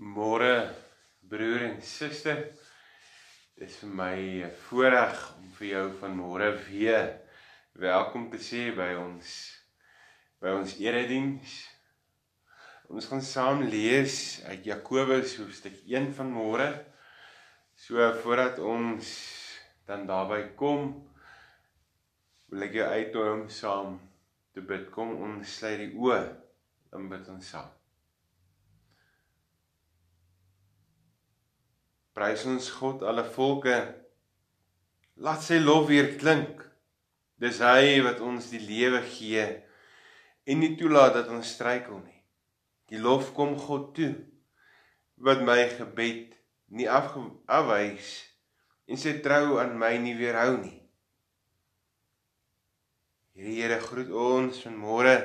Môre broer en suster. Dit is vir my 'n voorreg om vir jou vanmôre weer welkom te sê by ons by ons erediens. Ons gaan saam lees uit Jakobus hoofstuk 1 vanmôre. So voordat ons dan daarby kom, wil ek jou uitnooi om saam te bid. Kom ons sluit die oë en bid ons saam. Prys ons God alle volke. Laat sy lof weer klink. Dis hy wat ons die lewe gee en nie toelaat dat ons struikel nie. Die lof kom God toe wat my gebed nie afwys en sy trou aan my nie weerhou nie. Hierdie Here groet ons vanmôre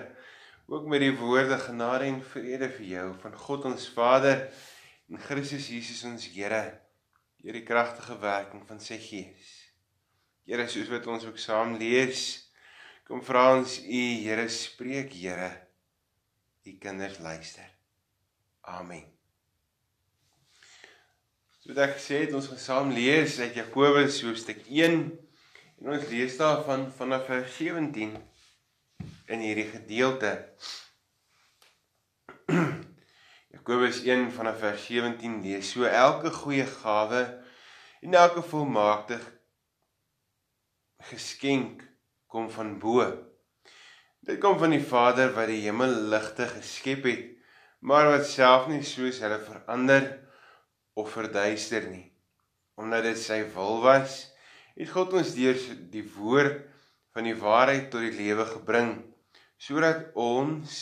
ook met die woorde genade en vrede vir jou van God ons Vader en Christus Jesus ons Here deur die kragtige werking van sy Gees. Here, soos wat ons ook saam lees, kom vra ons U, Here, spreek, Here. U kinders luister. Amen. Soos ek gesê het, ons gaan saam lees uit Jakobus hoofstuk 1 en ons lees daarvan vanaf vers 17 in hierdie gedeelte. Jakobus 1 vanaf vers 17 lees: So elke goeie gawe en elke volmaakte geskenk kom van bo. Dit kom van die Vader wat die hemelligte geskep het, maar wat self nie soos hulle verander of verduister nie. Omdat dit sy wil was, het God ons deur die woord van die waarheid tot die lewe gebring, sodat ons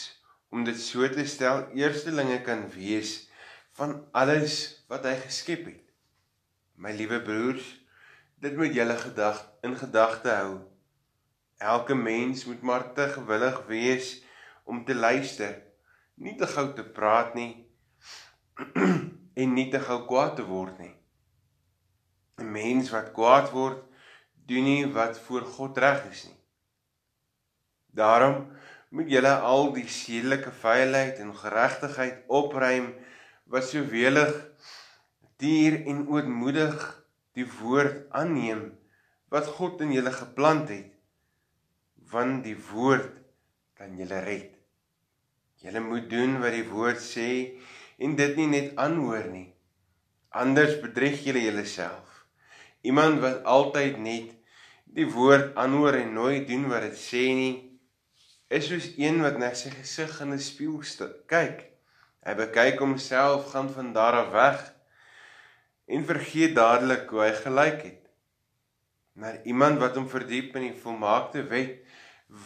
om dit so te stel eerstelinge kan wees van alles wat hy geskep het. My liewe broers, dit moet julle gedag in gedagte hou. Elke mens moet maar te gewillig wees om te luister, nie te gou te praat nie en nie te gou kwaad te word nie. 'n Mens wat kwaad word, doen nie wat voor God reg is nie. Daarom moet julle al die sedelike veiligheid en geregtigheid opruim wat so welig dier en ootmoedig die woord aanneem wat God in julle geplant het want die woord kan julle red. Julle moet doen wat die woord sê en dit nie net aanhoor nie. Anders bedrieg julle julleself. Iemand wat altyd net die woord aanhoor en nooit doen wat dit sê nie, is soos een wat na sy gesig in 'n spieël kyk. Hy bekyk homself, gaan van daar af weg en vergeet dadelik hoe hy gelyk het. Maar iemand wat hom verdiep in die volmaakte wet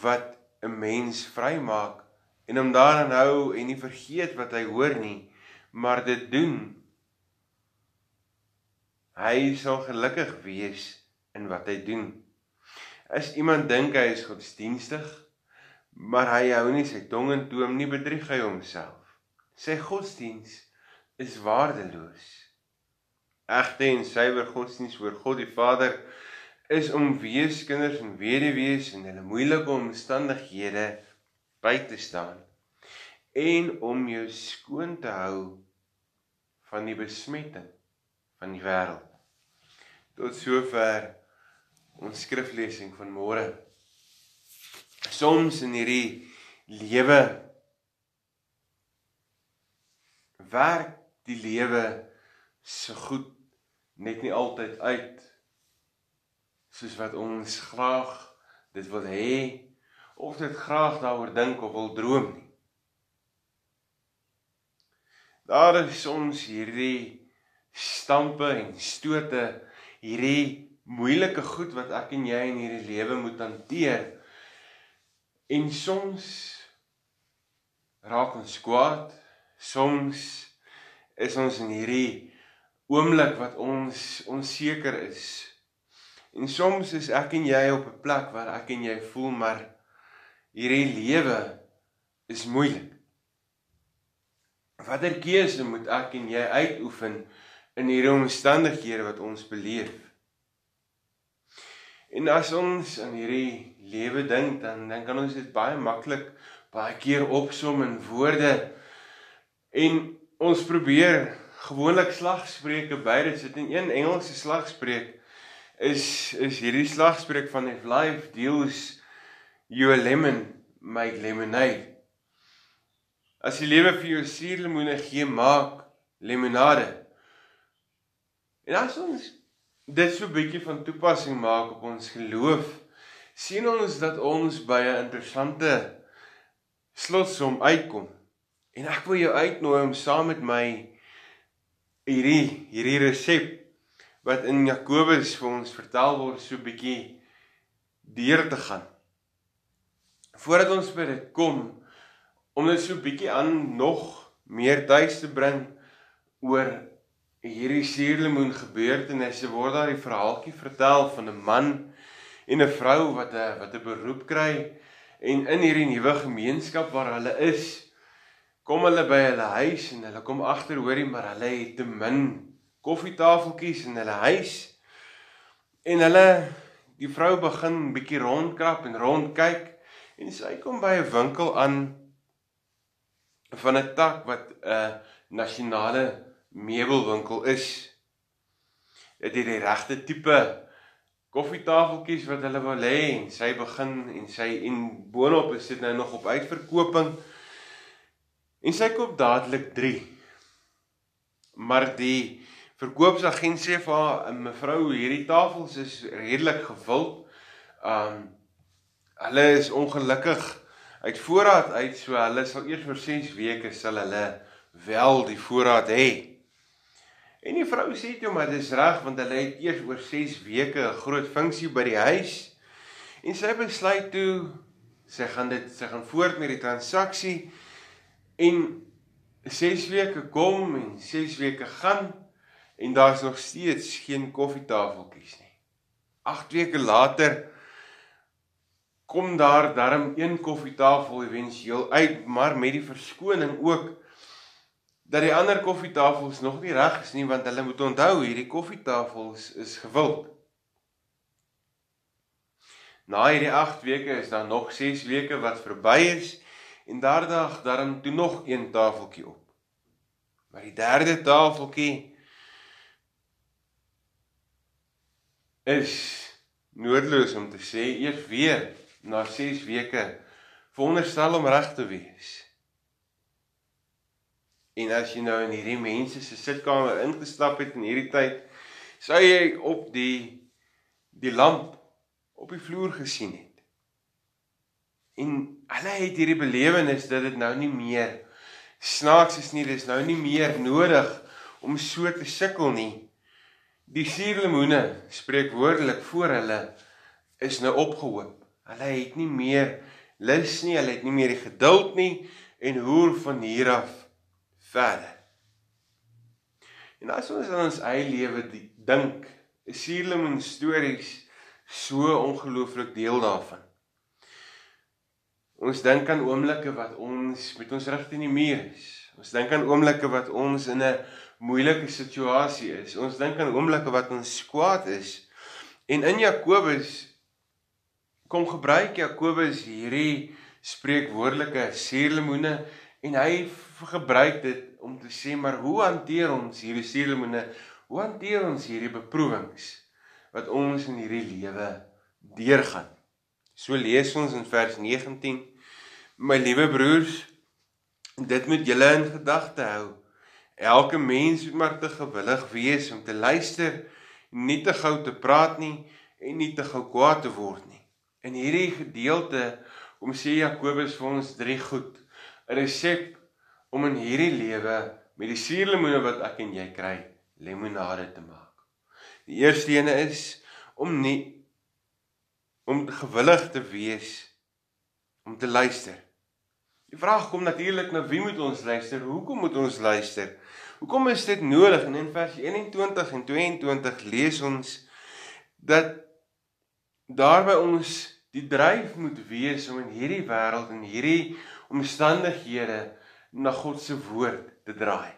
wat 'n mens vrymaak en hom daaraan hou en nie vergeet wat hy hoor nie, maar dit doen. Hy sal gelukkig wees in wat hy doen. As iemand dink hy is godsdienstig, maar hy hou nie sy tong in toom nie bedrieg hy homself. Sy godsdiens is waardeloos. Egte en suiwer godsdiens voor God die Vader is om weeskinders en weduwees in hulle moeilike omstandighede by te staan en om jou skoon te hou van die besmetting van die wêreld. Tot sover ons skriflesing van môre soms in hierdie lewe werk die lewe so goed net nie altyd uit soos wat ons graag dit wil hê of dit graag daaroor dink of wil droom nie. Daar is soms hierdie stampe en stote, hierdie moeilike goed wat ek en jy in hierdie lewe moet hanteer En soms raak ons kwaad. Soms is ons in hierdie oomblik wat ons onseker is. En soms is ek en jy op 'n plek waar ek en jy voel maar hierdie lewe is moeilik. Watter keuse moet ek en jy uitoefen in hierdie omstandighede wat ons beleef? En as ons aan hierdie lewe dink dan dan kan ons dit baie maklik baie keer opsom in woorde en ons probeer gewoonlik slagspreuke by dit sit in een Engelse slagspreuk is is hierdie slagspreuk van if life deals you a lemon make lemonade. As die lewe vir jou suurlemoene gee, maak limonade. En as ons dit so 'n bietjie van toepassing maak op ons geloof, sien ons dat ons by 'n interessante slotsom uitkom. En ek wil jou uitnooi om saam met my hierdie hierdie resep wat in Jakobus vir ons vertel word so 'n bietjie deur te gaan. Voordat ons by dit kom om dit so 'n bietjie aan nog meer tuis te bring oor hierdie suurlemoen gebeurtenisse word daar die verhaaltjie vertel van 'n man en 'n vrou wat 'n wat 'n beroep kry en in hierdie nuwe gemeenskap waar hulle is kom hulle by hulle huis en hulle kom agter hoorie maar hulle het te min koffietafeltjies in hulle huis en hulle die vrou begin bietjie rondkrap en rondkyk en sy kom by 'n winkel aan van 'n tak wat 'n nasionale meubelwinkel is. Dit het die regte tipe koffietafeltjies wat hulle wil hê en sy begin en sy en boonop is dit nou nog op uitverkoping. En sy koop dadelik 3. Maar die verkoopsagent sê vir haar mevrou hierdie tafels is redelik gevul. Um hulle is ongelukkig uit voorraad uit so hulle sal eers vir 6 weke sal hulle wel die voorraad hê. En die vrou sê toe maar dis reg want hulle het eers oor 6 weke 'n groot funksie by die huis. En sy besluit toe sy gaan dit sy gaan voort met die transaksie en 6 weke kom en 6 weke gaan en daar's nog steeds geen koffietafeltjies nie. 8 weke later kom daar darm een koffietafel éventueel uit, maar met die verskoning ook dat die ander koffietafels nog nie reg is nie want hulle moet onthou hierdie koffietafels is gewild. Na hierdie 8 weke is daar nog 6 weke wat verby is en daardag darm toe nog een tafeltjie op. Maar die derde tafeltjie is noodloos om te sê eers weer na 6 weke veronderstel om reg te wees. En as jy nou in hierdie mense se sitkamer ingestap het in hierdie tyd, sou jy op die die lamp op die vloer gesien het. En hulle het hierdie belewenis dat dit nou nie meer snaaks is nie, dis nou nie meer nodig om so te sukkel nie. Die suurlemoene spreek woordelik voor hulle is nou opgehoop. Hulle het nie meer lus nie, hulle het nie meer die geduld nie en hoor van hier af verder. En as ons aan ons eie lewe dink, is suurlemoen stories so ongelooflik deel daarvan. Ons dink aan oomblikke wat ons met ons rug teen die muur is. Ons dink aan oomblikke wat ons in 'n moeilike situasie is. Ons dink aan oomblikke wat ons kwaad is. En in Jakobus kom gebruik Jakobus hierdie spreekwoordelike suurlemoene en hy gebruik dit om te sê maar hoe hanteer ons hierdie suurlemoene? Hoe hanteer ons hierdie beproewings wat ons in hierdie lewe deurgaan? So lees ons in vers 19: My liewe broers, dit moet julle in gedagte hou Elke mens moet maar te gewillig wees om te luister, nie te gou te praat nie en nie te gou kwaad te word nie. In hierdie gedeelte kom sê Jakobus vir ons drie goed, 'n resep om in hierdie lewe met die suurlemoene wat ek en jy kry, lemonade te maak. Die eerste ene is om nie om gewillig te wees om te luister. Die vraag kom natuurlik na wie moet ons luister? Hoekom moet ons luister? Hoekom is dit nodig? En in vers 21 en 22 lees ons dat daarby ons die dryf moet wees om in hierdie wêreld en hierdie omstandighede na God se woord te draai.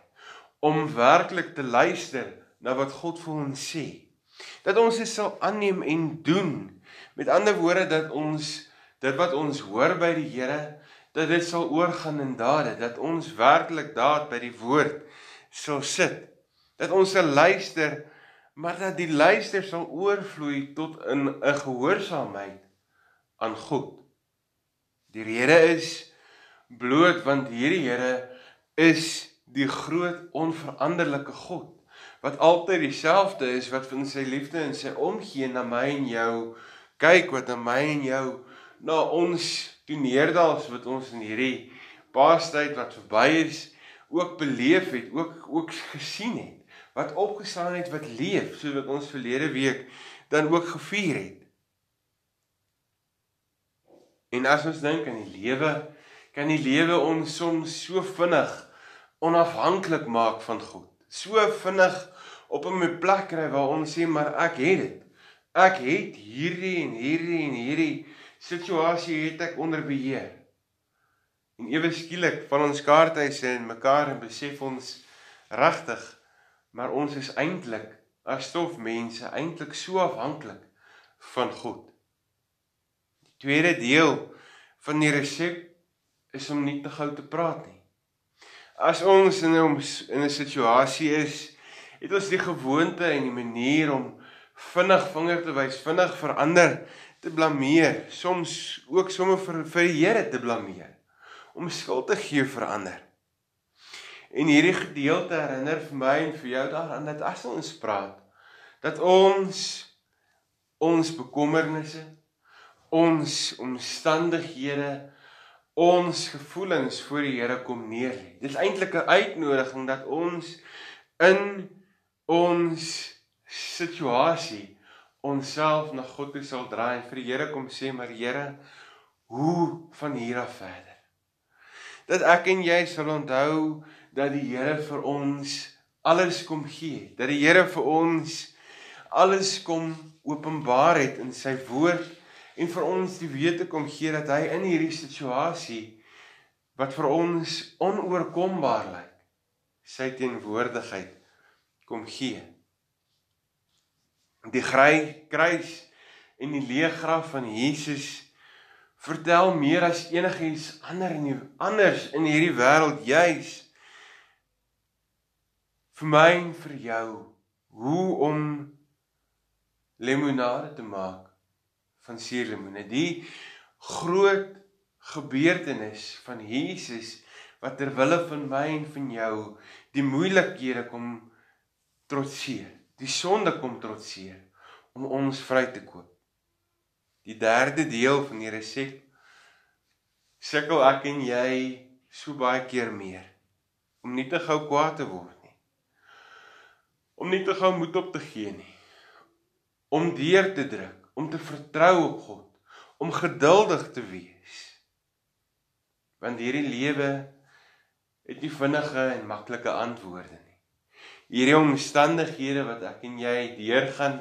Om werklik te luister na wat God vir ons sê. Dat ons dit sal aanneem en doen. Met ander woorde dat ons dit wat ons hoor by die Here, dat dit sal oorgaan in dade, dat ons werklik daad by die woord sal sit. Dat ons sal luister, maar dat die luister sal oorvloei tot in 'n gehoorsaamheid aan God. Die rede is bloot want hierdie Here is die groot onveranderlike God wat altyd dieselfde is wat van sy liefde en sy omgee na my en jou kyk wat na my en jou na ons toeneerdals wat ons in hierdie paastyd wat verby is ook beleef het ook ook gesien het wat opgestaan het wat leef soos wat ons verlede week dan ook gevier het en as ons dink aan die lewe kan die lewe ons soms so vinnig onafhanklik maak van God so vinnig op 'n plek kry waar ons sê maar ek het dit. Ek het hierdie en hierdie en hierdie situasie het ek onder beheer. En ewe skielik van ons kaarthuise en mekaar en besef ons regtig maar ons is eintlik as stofmense eintlik so afhanklik van God. Die tweede deel van die resep is om nie te gou te praat nie. As ons in 'n in 'n situasie is, het ons die gewoonte en die manier om vinnig vinger te wys, vinnig verander te blameer, soms ook sommer vir vir die Here te blameer, om skuld te gee vir ander. En hierdie gedeelte herinner vir my en vir jou daaraan dat as ons praat, dat ons ons bekommernisse, ons omstandighede ons gevoelens voor die Here kom neer lê. Dis eintlik 'n uitnodiging dat ons in ons situasie onsself na God toe sal draai en vir die Here kom sê, maar Here, hoe van hier af verder? Dat ek en jy sal onthou dat die Here vir ons alles kom gee, dat die Here vir ons alles kom openbaar het in sy woord en vir ons die wete kom gee dat hy in hierdie situasie wat vir ons onoorkombaar lyk sy teenwoordigheid kom gee. Die gry kruis en die leë graf van Jesus vertel meer as enigiets ander in die, anders in hierdie wêreld juis vir my en vir jou hoe om lemonade te maak van suurlemoene. Die groot gebeurtenis van Jesus wat ter wille van my en van jou die moeilikhede kom trotseer. Die sonde kom trotseer om ons vry te koop. Die derde deel van die resep sukkel ek en jy so baie keer meer om nie te gou kwaad te word nie. Om nie te gou moed op te gee nie. Om deur te druk om te vertrou op God, om geduldig te wees. Want hierdie lewe het nie vinnige en maklike antwoorde nie. Hierdie omstandighede wat ek en jy deurgaan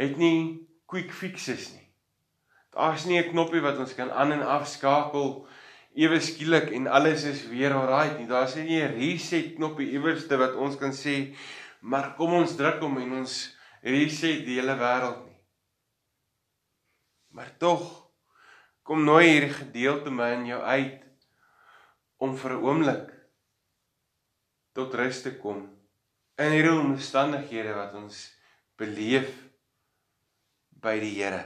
het nie quick fixes nie. Daar's nie 'n knoppie wat ons kan aan en af skakel ewe skielik en alles is weer alright nie. Daar's nie 'n reset knoppie iewerste wat ons kan sê maar kom ons druk hom en ons reset die hele wêreld nie. Maar tog kom nooi hierdie gedeelte my in jou uit om vir 'n oomblik tot rus te kom in hierdie omstandighede wat ons beleef by die Here.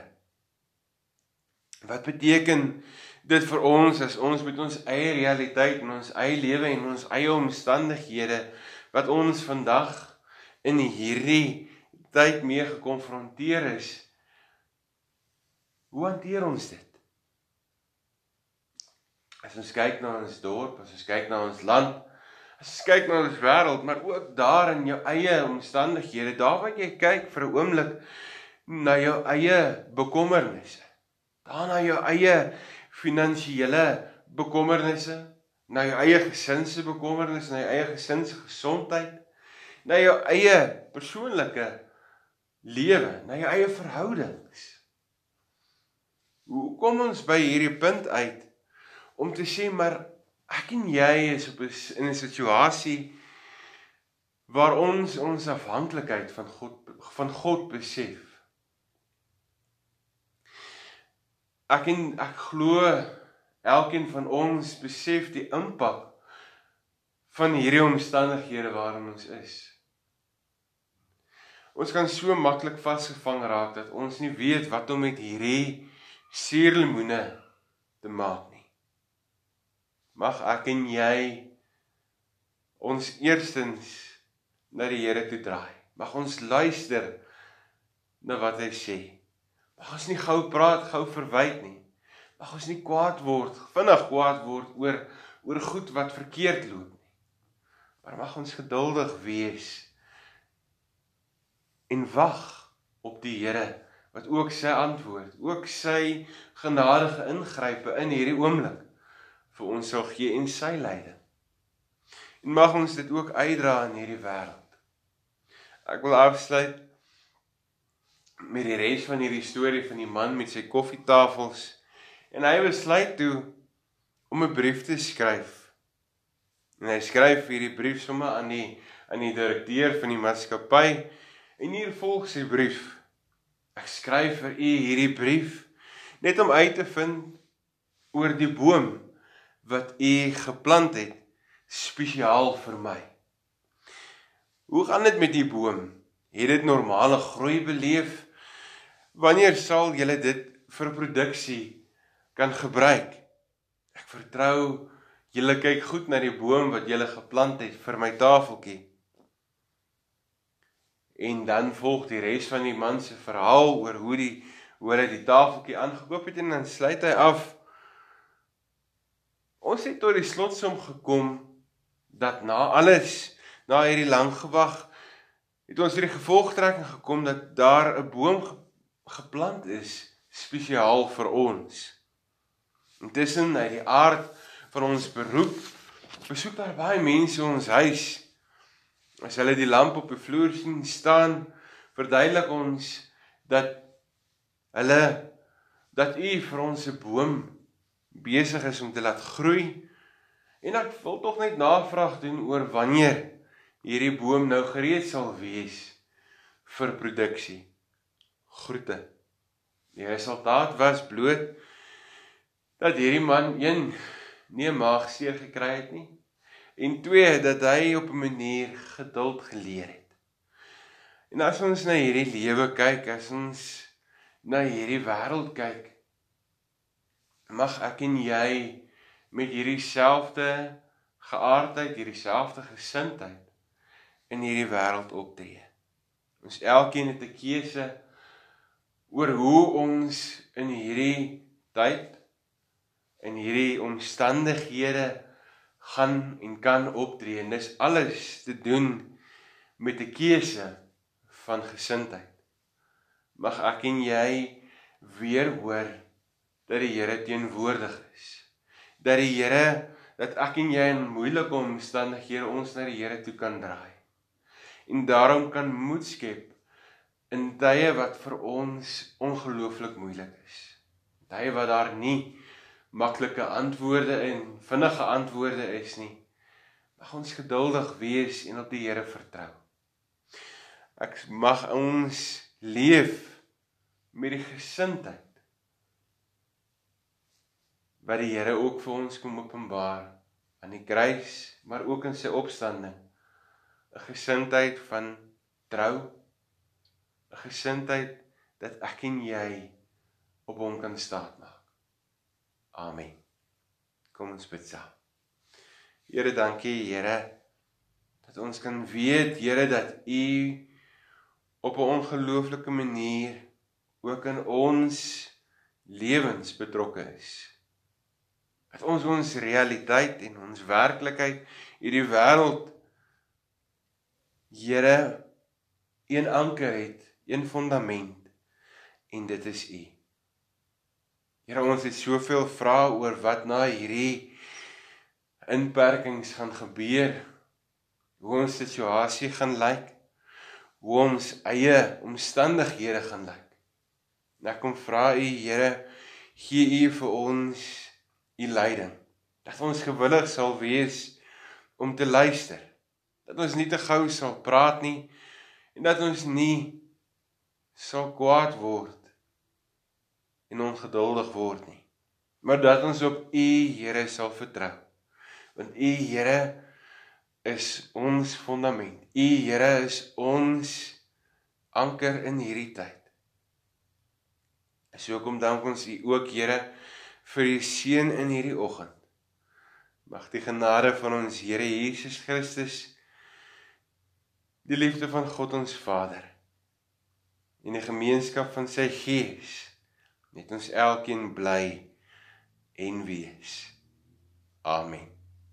Wat beteken dit vir ons as ons met ons eie realiteit en ons eie lewe en ons eie omstandighede wat ons vandag in hierdie tyd mee gekonfronteer is. Hoe hanteer ons dit? As ons kyk na ons dorp, as ons kyk na ons land, as ons kyk na ons wêreld, maar ook daar in jou eie omstandighede, daar waar jy kyk vir 'n oomblik na jou eie bekommernisse, daar na jou eie finansiële bekommernisse, na jou eie gesin se bekommernisse, na jou eie gesin se gesondheid, na jou eie persoonlike lewe, na jou eie verhoudings. Hoe kom ons by hierdie punt uit om te sê maar ek en jy is op 'n in 'n situasie waar ons ons afhanklikheid van God van God besef. Ek en ek glo elkeen van ons besef die impak van hierdie omstandighede waarin ons is. Ons kan so maklik vasgevang raak dat ons nie weet wat om met hierdie suurlemoene te maak. Mag ek en jy ons eerstens na die Here toe draai. Mag ons luister na wat hy sê. Mag ons nie gou praat, gou verwyd nie. Mag ons nie kwaad word, vinnig kwaad word oor oor goed wat verkeerd loop nie. Maar mag ons geduldig wees en wag op die Here wat ook sy antwoord, ook sy genadige ingrype in hierdie oomblik vir ons sal gee en sy leiding. En mag ons dit ook uitdra in hierdie wêreld. Ek wil afsluit met die res van hierdie storie van die man met sy koffietafels en hy besluit toe om 'n brief te skryf. En hy skryf hierdie brief sommer aan die aan die direkteur van die maatskappy en hier volg sy brief. Ek skryf vir u hierdie brief net om uit te vind oor die boom wat u geplant het spesiaal vir my. Hoe gaan dit met die boom? Het dit normale groei beleef? Wanneer sal julle dit vir produksie kan gebruik? Ek vertrou julle kyk goed na die boom wat julle geplant het vir my tafeltjie. En dan volg die res van die man se verhaal oor hoe die hoe hy die tafeltjie aangekoop het en dan sluit hy af. Ons het tot die slotsom gekom dat na alles, na hierdie lang gewag, het ons hierdie gevolgtrekking gekom dat daar 'n boom geplant is spesiaal vir ons. Intussen uit die aard van ons beroep besoek daar baie mense ons huis. As hulle die lamp op die vloer sien staan, verduidelik ons dat hulle dat u vir ons 'n boom besig is om te laat groei. En ek wil tog net navraag doen oor wanneer hierdie boom nou gereed sal wees vir produksie groete. Die resultaat was bloot dat hierdie man een nie maagseer gekry het nie en twee dat hy op 'n manier geduld geleer het. En as ons na hierdie lewe kyk, as ons na hierdie wêreld kyk, mag ek en jy met hierdie selfde geaardheid, hierdie selfde gesindheid in hierdie wêreld optree. Ons elkeen het 'n keuse oor hoe ons in hierdie tyd in hierdie omstandighede gaan en kan optree. En dis alles te doen met 'n keuse van gesindheid. Mag ek en jy weer hoor dat die Here teenwoordig is. Dat die Here dat ek en jy in moeilike omstandighede ons na die Here toe kan draai. En daarom kan moed skep in tye wat vir ons ongelooflik moeilik is. Tye wat daar nie maklike antwoorde en vinnige antwoorde is nie. Mag ons geduldig wees en op die Here vertrou. Ek mag ons leef met die gesindheid wat die Here ook vir ons kom openbaar aan die kruis, maar ook in sy opstanding. 'n Gesindheid van trou 'n gesindheid dat ek en jy op hom kan staat maak. Amen. Kom ons bid saam. Here, dankie Here dat ons kan weet Here dat U op 'n ongelooflike manier ook in ons lewens betrokke is. Dat ons ons realiteit en ons werklikheid hierdie wêreld Here een anker het een fundament en dit is U. Here ons het soveel vrae oor wat na hierdie inperkings gaan gebeur. Hoe ons situasie gaan lyk. Hoe ons eie omstandighede gaan lyk. En ek kom vra U Here, gee U vir ons U leiding. Dat ons gewillig sal wees om te luister. Dat ons nie te gou sal praat nie en dat ons nie sal kwaad word en ongeduldig word nie. Maar dat ons op U Here sal vertrou. Want U Here is ons fondament. U Here is ons anker in hierdie tyd. So kom dank ons U ook Here vir U seën in hierdie oggend. Mag die genade van ons Here Jesus Christus die liefde van God ons Vader en die gemeenskap van sy Gees met ons elkeen bly en wees. Amen.